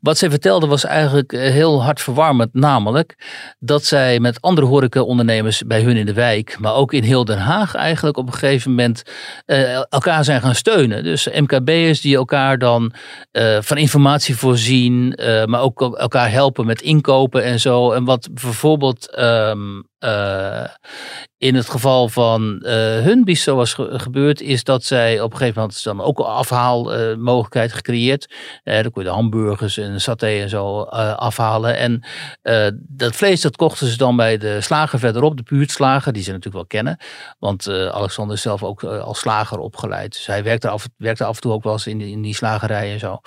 wat zij vertelde was eigenlijk eh, heel hartverwarmend, namelijk dat zij met andere horecaondernemers bij hun in de wijk, maar ook in heel Den Haag eigenlijk op een gegeven moment uh, elkaar zijn gaan steunen. Dus MKB'ers die elkaar dan uh, van informatie voorzien, maar ook elkaar helpen met inkopen en zo. En wat bijvoorbeeld um, uh, in het geval van uh, hun bistro was ge gebeurd, is dat zij op een gegeven moment dan ook een afhaalmogelijkheid uh, gecreëerd. Uh, dan kon je de hamburgers en saté en zo afhalen. En dat vlees dat kochten ze dan bij de slager verderop, de buurtslager, die ze natuurlijk wel kennen. Want Alexander is zelf ook als slager opgeleid. Dus hij werkte af, werkte af en toe ook wel eens in, in die slagerij en zo.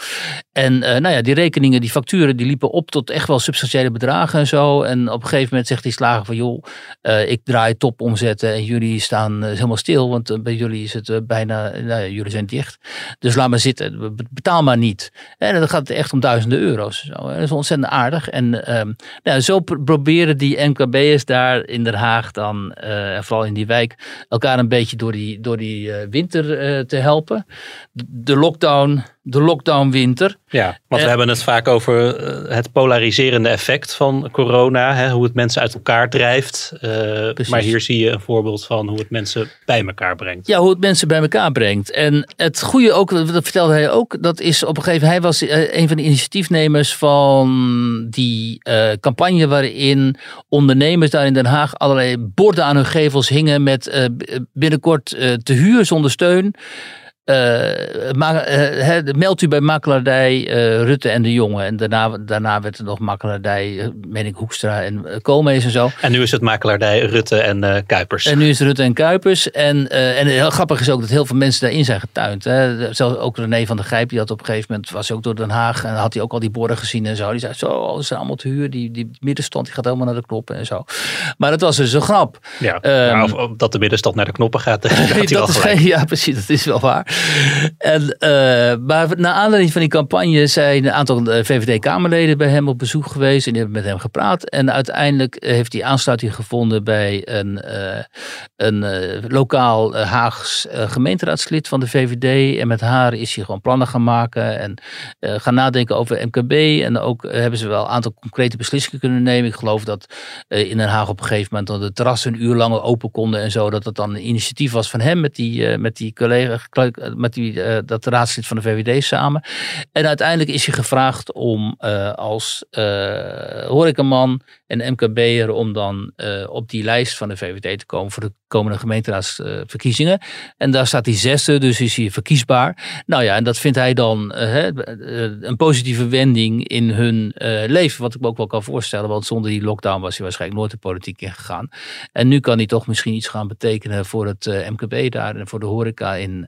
En nou ja, die rekeningen, die facturen, die liepen op tot echt wel substantiële bedragen en zo. En op een gegeven moment zegt die slager van joh, uh, ik draai top omzetten en jullie staan uh, helemaal stil, want uh, bij jullie is het bijna, nou, jullie zijn dicht. Dus laat maar zitten, betaal maar niet. En dan gaat het echt om duizenden euro's. Zo. Dat is ontzettend aardig. En um, nou, zo proberen die MKB'ers daar in Den Haag dan, en vooral in die wijk, elkaar een beetje door die, door die winter te helpen. De lockdown de lockdownwinter. Ja, want we hebben het vaak over eh, het polariserende effect van corona. Hè, hoe het mensen uit elkaar drijft. Uh, maar hier zie je een voorbeeld van hoe het mensen bij elkaar brengt. Ja, hoe het mensen bij elkaar brengt. En het goede ook, dat vertelde hij ook, dat is op een gegeven moment, hij was eh, een van de initiatiefnemers van die uh, campagne waarin ondernemers daar in Den Haag allerlei borden aan hun gevels hingen met uh, binnenkort te huur zonder steun. Uh, maar, uh, meldt u bij makelaardij uh, Rutte en de Jonge. En daarna, daarna werd er nog makelaardij, meen ik, Hoekstra en Koolmees en zo. En nu is het makelaardij Rutte en Kuipers. En nu is het Rutte en Kuipers. En, en heel grappig is ook dat heel veel mensen daarin zijn getuind. Hè. Zelfs ook René van der Grijp, die had op een gegeven moment, was ook door Den Haag. En had hij ook al die borden gezien en zo. Die zei, zo, oh, ze zijn allemaal te huur. Die, die middenstand die gaat helemaal naar de knoppen en zo. Maar dat was dus een grap. Ja, um, of, of, dat de middenstand naar de knoppen gaat. dat dat is, ja, precies. Dat is wel waar. En, uh, maar naar aanleiding van die campagne zijn een aantal eh, VVD-Kamerleden bij hem op bezoek geweest. En die hebben met hem gepraat. En uiteindelijk heeft hij aansluiting gevonden bij een, een lokaal Haags gemeenteraadslid van de VVD. En met haar is hij gewoon plannen gaan maken. En gaan nadenken over MKB. En ook hebben ze wel een aantal concrete beslissingen kunnen nemen. Ik geloof dat in Den Haag op een gegeven moment dan de terrassen een uur langer open konden. En zo. Dat dat dan een initiatief was van hem met die, met die collega, met die uh, dat raadslid van de VVD samen. En uiteindelijk is hij gevraagd om uh, als uh, horecaman en MKB'er om dan op die lijst van de VVD te komen voor de komende gemeenteraadsverkiezingen. en daar staat hij zesde, dus is hij verkiesbaar. Nou ja, en dat vindt hij dan een positieve wending in hun leven. Wat ik me ook wel kan voorstellen, want zonder die lockdown was hij waarschijnlijk nooit de politiek ingegaan. En nu kan hij toch misschien iets gaan betekenen voor het MKB daar en voor de horeca in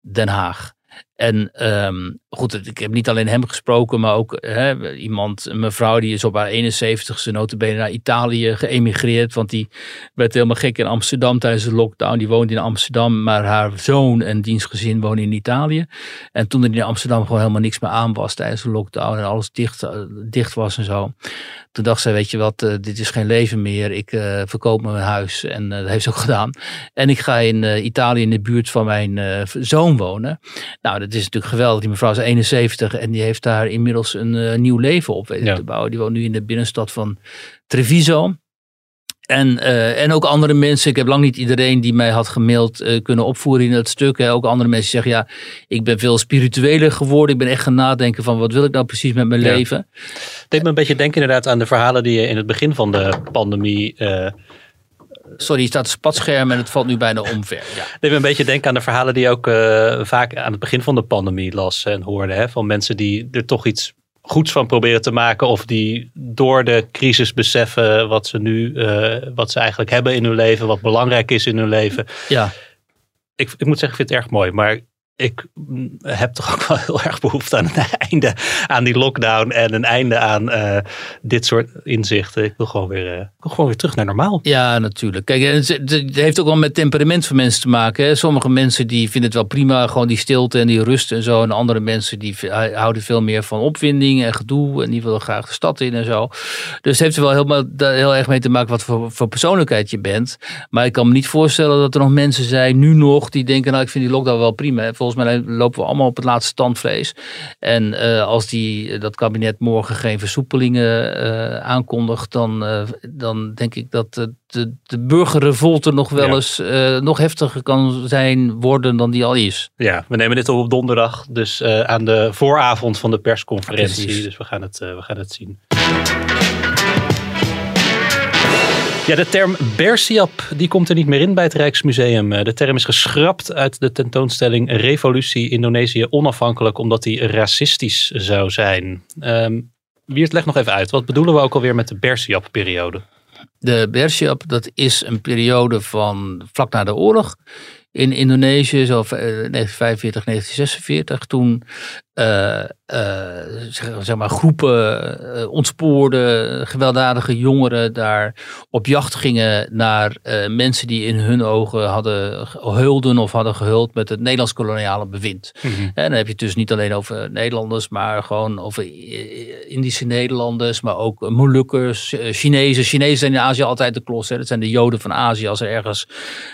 Den Haag. En ehm, goed, ik heb niet alleen hem gesproken, maar ook hè, iemand, een mevrouw die is op haar 71ste notabene naar Italië geëmigreerd. Want die werd helemaal gek in Amsterdam tijdens de lockdown. Die woonde in Amsterdam, maar haar zoon en dienstgezin wonen in Italië. En toen er in Amsterdam gewoon helemaal niks meer aan was tijdens de lockdown en alles dicht, eh, dicht was en zo. Toen dacht zij, weet je wat, uh, dit is geen leven meer. Ik uh, verkoop mijn huis en dat heeft ze ook gedaan. En ik ga in Italië in de buurt van mijn zoon wonen. Nou, dat is natuurlijk geweldig. Die mevrouw is 71 en die heeft daar inmiddels een nieuw leven op weten ja. te bouwen. Die woont nu in de binnenstad van Treviso. En, uh, en ook andere mensen, ik heb lang niet iedereen die mij had gemaild uh, kunnen opvoeren in het stuk. Hè. Ook andere mensen zeggen, ja, ik ben veel spiritueler geworden. Ik ben echt gaan nadenken van, wat wil ik nou precies met mijn ja. leven? Het deed me een beetje denken inderdaad aan de verhalen die je in het begin van de pandemie... Uh, Sorry, je staat een spatscherm en het valt nu bijna omver. Ja. Deed me een beetje denken aan de verhalen die je ook vaak aan het begin van de pandemie las en hoorde. Hè, van mensen die er toch iets goeds van proberen te maken. Of die door de crisis beseffen wat ze nu, uh, wat ze eigenlijk hebben in hun leven. Wat belangrijk is in hun leven. Ja. Ik, ik moet zeggen, ik vind het erg mooi. Maar ik heb toch ook wel heel erg behoefte aan een einde aan die lockdown en een einde aan uh, dit soort inzichten. Ik wil gewoon weer, wil gewoon weer terug naar normaal. Ja, natuurlijk. Kijk, het heeft ook wel met temperament van mensen te maken. Hè. Sommige mensen die vinden het wel prima, gewoon die stilte en die rust en zo. En andere mensen die houden veel meer van opwinding en gedoe en die willen graag de stad in en zo. Dus het heeft er wel heel, heel erg mee te maken wat voor, voor persoonlijkheid je bent. Maar ik kan me niet voorstellen dat er nog mensen zijn, nu nog, die denken, nou ik vind die lockdown wel prima. Volgens mij lopen we allemaal op het laatste standvlees. En uh, als die, dat kabinet morgen geen versoepelingen uh, aankondigt, dan, dan denk ik dat de, de, burgerrevolte nog wel ja. eens nog heftiger kan zijn worden dan die al is. Ja, we nemen dit op op donderdag, dus aan de vooravond van de persconferentie. Dus we gaan het, we gaan het zien. Ja, de term Bersiap die komt er niet meer in bij het Rijksmuseum. De term is geschrapt uit de tentoonstelling Revolutie Indonesië onafhankelijk omdat die racistisch zou zijn. Um, Wiert, leg nog even uit. Wat bedoelen we ook alweer met de Bersiap-periode? De Bersiap, dat is een periode van vlak na de oorlog in Indonesië, zo 1945, 1946. Toen uh, uh, zeg maar groepen uh, ontspoorde, gewelddadige jongeren daar op jacht gingen naar mensen die in hun ogen hadden hulden of hadden gehuld met het Nederlands koloniale bewind. Mm -hmm. En dan heb je het dus niet alleen over Nederlanders, maar gewoon over Indische Nederlanders, maar ook Molukkers, Chinezen. Chinezen zijn in Azië altijd de klos. Hè. Dat zijn de Joden van Azië. Als er ergens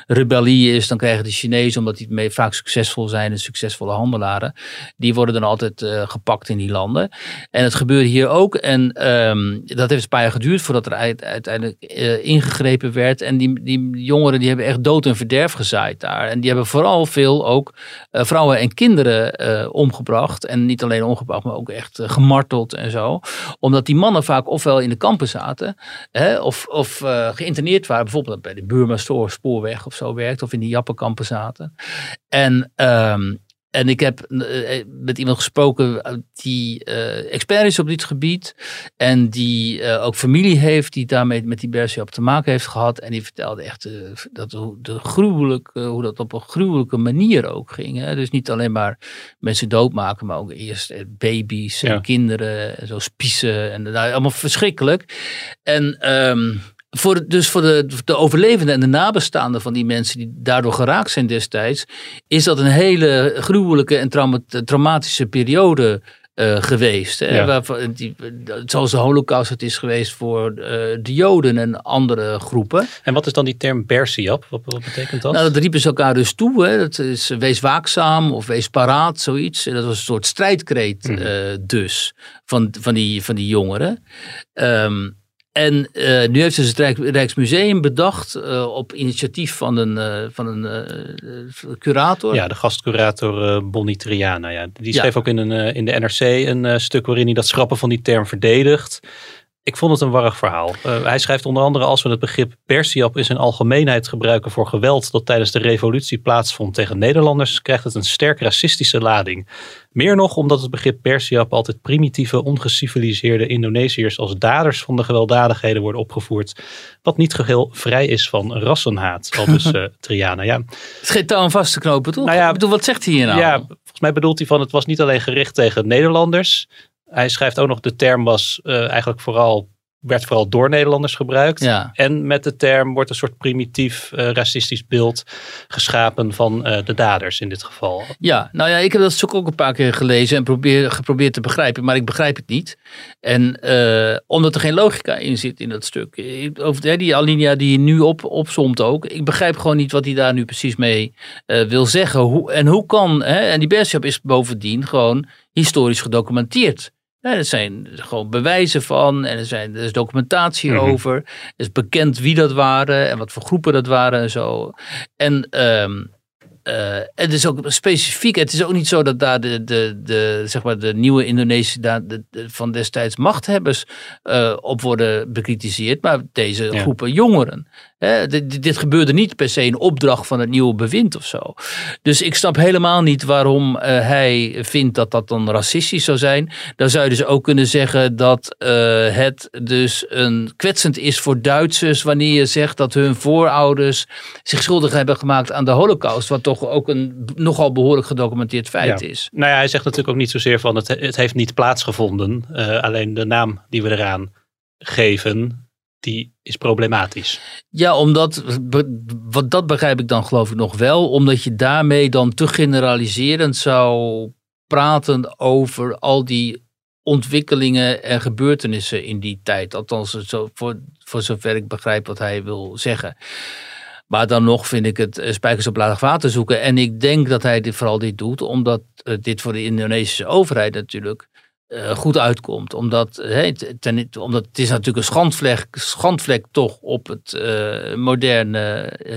rebellie is, dan krijgen de Chinezen, omdat die vaak succesvol zijn en succesvolle handelaren, die worden dan altijd uh, gepakt in die landen. En het gebeurde hier ook. En um, dat heeft een paar jaar geduurd voordat er uiteindelijk uh, ingegrepen werd. En die, die jongeren die hebben echt dood en verderf gezaaid daar. En die hebben vooral veel ook uh, vrouwen en kinderen omgebracht. En niet alleen omgebracht, maar ook echt gemarteld en zo. Omdat die mannen vaak ofwel in de kampen zaten, hè, of, of geïnterneerd waren. Bijvoorbeeld bij de Burma spoorweg of zo werkt. Of in die Zaten. En um, en ik heb uh, met iemand gesproken die uh, expert is op dit gebied. En die uh, ook familie heeft die daarmee met die Bersiap te maken heeft gehad. En die vertelde echt dat, de gruwelijk, hoe dat op een gruwelijke manier ook ging. Hè? Dus niet alleen maar mensen doodmaken, maar ook eerst baby's en ja. kinderen. En zo spiezen. En nou, allemaal verschrikkelijk. En... Um, voor, dus voor de, de overlevenden en de nabestaanden van die mensen die daardoor geraakt zijn destijds, is dat een hele gruwelijke en trauma, traumatische periode uh, geweest. Ja. Waarvan, die, zoals de holocaust het is geweest voor uh, de Joden en andere groepen. En wat is dan die term Bersiap? Wat, wat betekent dat? Nou, dat riepen ze elkaar dus toe. Hè. Dat is wees waakzaam of wees paraat, zoiets. En dat was een soort strijdkreet mm. uh, dus van, van, die, van die jongeren. Um, en uh, nu heeft dus het Rijk, Rijksmuseum bedacht, uh, op initiatief van een, uh, van een curator. Ja, de gastcurator Bonnie Triana. Ja. Die schreef ja. ook in, een, in de NRC een stuk waarin hij dat schrappen van die term verdedigt. Ik vond het een warrig verhaal. Uh, hij schrijft onder andere als we het begrip Persiap in zijn algemeenheid gebruiken voor geweld dat tijdens de revolutie plaatsvond tegen Nederlanders, krijgt het een sterk racistische lading. Meer nog omdat het begrip Persiap altijd primitieve, ongeciviliseerde Indonesiërs als daders van de gewelddadigheden worden opgevoerd, wat niet geheel vrij is van rassenhaat. Al dus uh, Triana. Ja. Het is geen touw vast te knopen, toch? Nou ja, ik bedoel, wat zegt hij hier nou? Ja, volgens mij bedoelt hij van het was niet alleen gericht tegen Nederlanders. Hij schrijft ook nog de term was uh, eigenlijk vooral werd vooral door Nederlanders gebruikt. Ja. En met de term wordt een soort primitief uh, racistisch beeld geschapen van uh, de daders in dit geval. Ja, nou ja, ik heb dat ook een paar keer gelezen en probeer, geprobeerd te begrijpen, maar ik begrijp het niet. En uh, omdat er geen logica in zit in dat stuk. Over die alinea die je nu op, opzomt ook. Ik begrijp gewoon niet wat hij daar nu precies mee wil zeggen. Hoe, en hoe kan, hè, en die Bershap is bovendien gewoon historisch gedocumenteerd. Er zijn gewoon bewijzen van en er, zijn, er is documentatie mm -hmm. over. Is bekend wie dat waren en wat voor groepen dat waren en zo. En um, uh, het is ook specifiek. Het is ook niet zo dat daar de, de, de, zeg maar de nieuwe Indonesië de, de, van destijds machthebbers uh, op worden bekritiseerd, maar deze ja. groepen jongeren. Hè, dit, dit, gebeurde niet per se in opdracht van het nieuwe bewind of zo. Dus ik snap helemaal niet waarom uh, hij vindt dat dat dan racistisch zou zijn. Dan zou je dus ook kunnen zeggen dat het dus een kwetsend is voor Duitsers wanneer je zegt dat hun voorouders zich schuldig hebben gemaakt aan de Holocaust, wat toch toch ook een nogal behoorlijk gedocumenteerd feit ja. is. Nou ja, hij zegt natuurlijk ook niet zozeer van het, het heeft niet plaatsgevonden. Uh, alleen de naam die we eraan geven, die is problematisch. Ja, omdat, wat dat begrijp ik dan geloof ik nog wel, omdat je daarmee dan te generaliserend zou praten over al die ontwikkelingen en gebeurtenissen in die tijd. Althans, zo, voor, voor zover ik begrijp wat hij wil zeggen. Maar dan nog vind ik het spijkers op laag water zoeken. En ik denk dat hij dit, vooral dit doet, omdat dit voor de Indonesische overheid natuurlijk goed uitkomt. Omdat, he, omdat het is natuurlijk een schandvlek, schandvlek toch op het uh, moderne, uh,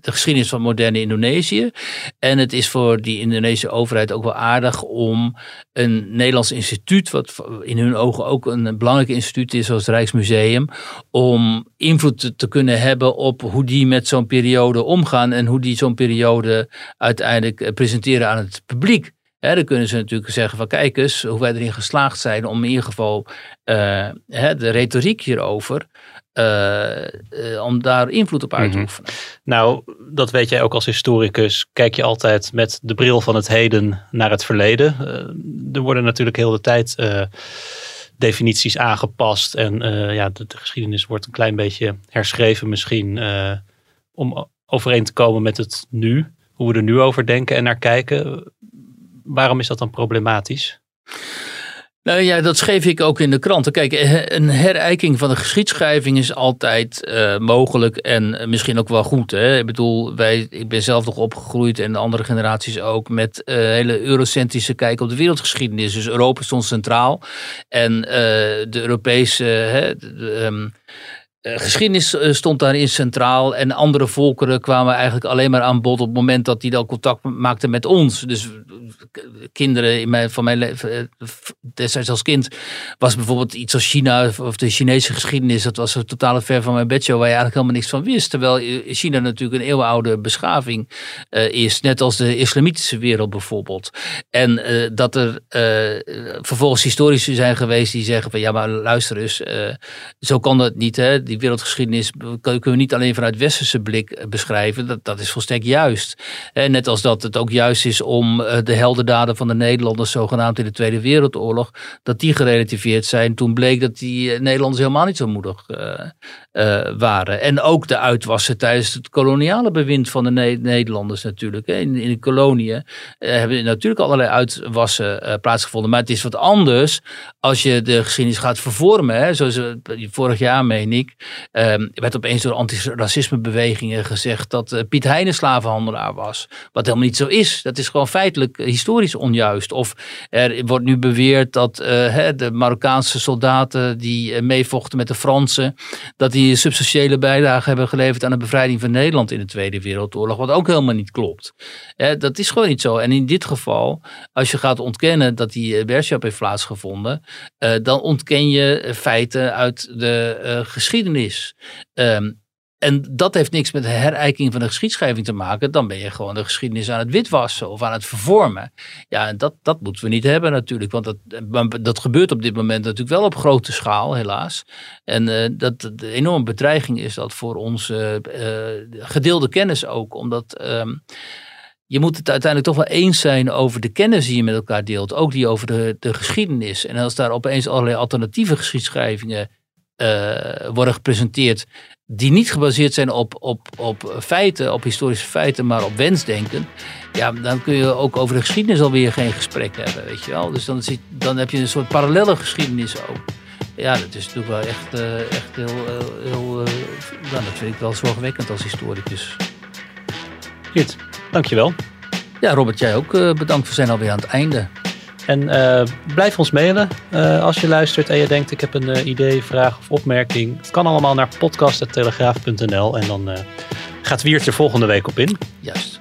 de geschiedenis van moderne Indonesië. En het is voor die Indonesische overheid ook wel aardig om een Nederlands instituut, wat in hun ogen ook een belangrijk instituut is, zoals het Rijksmuseum, om invloed te kunnen hebben op hoe die met zo'n periode omgaan en hoe die zo'n periode uiteindelijk presenteren aan het publiek. Dan kunnen ze natuurlijk zeggen van kijk eens hoe wij erin geslaagd zijn om in ieder geval uh, hè, de retoriek hierover, uh, uh, om daar invloed op uit te oefenen. Nou, dat weet jij ook als historicus. Kijk je altijd met de bril van het heden naar het verleden. er worden natuurlijk heel de tijd definities aangepast en ja, de, de, geschiedenis wordt een klein beetje herschreven misschien om overeen te komen met het nu. Hoe we er nu over denken en naar kijken waarom is dat dan problematisch? Nou ja, dat schreef ik ook in de kranten. Kijk, een herijking van de geschiedschrijving is altijd uh, mogelijk en misschien ook wel goed. Hè? Ik bedoel, wij, ik ben zelf nog opgegroeid en de andere generaties ook met uh, hele eurocentrische kijk op de wereldgeschiedenis. Dus Europa stond centraal en de Europese. Um, uh, geschiedenis stond daarin centraal en andere volkeren kwamen eigenlijk alleen maar aan bod op het moment dat die dan contact maakten met ons. Dus kinderen in mijn, van mijn leven, destijds als kind, was bijvoorbeeld iets als China of de Chinese geschiedenis, dat was een totale ver van mijn bedshow waar je eigenlijk helemaal niks van wist. Terwijl China natuurlijk een eeuwenoude beschaving uh, is, net als de islamitische wereld bijvoorbeeld. En uh, dat er vervolgens historici zijn geweest die zeggen van ja maar luister eens, zo kan dat niet hè die wereldgeschiedenis kunnen we niet alleen vanuit westerse blik beschrijven. Dat, dat is volstrekt juist. En net als dat het ook juist is om de heldendaden van de Nederlanders, zogenaamd in de Tweede Wereldoorlog, dat die gerelativeerd zijn. Toen bleek dat die Nederlanders helemaal niet zo moedig uh, waren. En ook de uitwassen tijdens het koloniale bewind van de ne Nederlanders natuurlijk. In, in de koloniën uh, hebben natuurlijk allerlei uitwassen plaatsgevonden. Maar het is wat anders als je de geschiedenis gaat vervormen. Hè? Zoals vorig jaar, meen ik, Ehm, er werd opeens door antiracismebewegingen gezegd dat Piet Heijnen slavenhandelaar was. Wat helemaal niet zo is. Dat is gewoon feitelijk historisch onjuist. Of er wordt nu beweerd dat de Marokkaanse soldaten die meevochten met de Fransen, dat die een substantiële bijdrage hebben geleverd aan de bevrijding van Nederland in de Tweede Wereldoorlog. Wat ook helemaal niet klopt. dat is gewoon niet zo. En in dit geval, als je gaat ontkennen dat die uh, heeft plaatsgevonden, uh, dan ontken je feiten uit de uh, geschiedenis. Um, en dat heeft niks met de herijking van de geschiedschrijving te maken. Dan ben je gewoon de geschiedenis aan het witwassen of aan het vervormen. Ja, en dat, dat moeten we niet hebben natuurlijk. Want dat, dat gebeurt op dit moment natuurlijk wel op grote schaal, helaas. En uh, dat de enorme bedreiging is dat voor onze uh, gedeelde kennis ook. Omdat. Um, je moet het uiteindelijk toch wel eens zijn over de kennis die je met elkaar deelt. Ook die over de, de geschiedenis. En als daar opeens allerlei alternatieve geschiedschrijvingen worden gepresenteerd. die niet gebaseerd zijn op, op, op feiten, op historische feiten, maar op wensdenken. Ja, dan kun je ook over de geschiedenis alweer geen gesprek hebben, weet je wel. Dus dan, zit, dan heb je een soort parallelle geschiedenis ook. Ja, dat is natuurlijk wel echt, uh, echt heel, uh, heel uh, dat vind ik wel zorgwekkend als historicus. Goed. Dankjewel. Ja, Robert, jij ook bedankt. We zijn alweer aan het einde. En uh, blijf ons mailen uh, als je luistert en je denkt ik heb een idee, vraag of opmerking. Het kan allemaal naar podcast.telegraaf.nl en dan gaat Wiert er volgende week op in. Juist.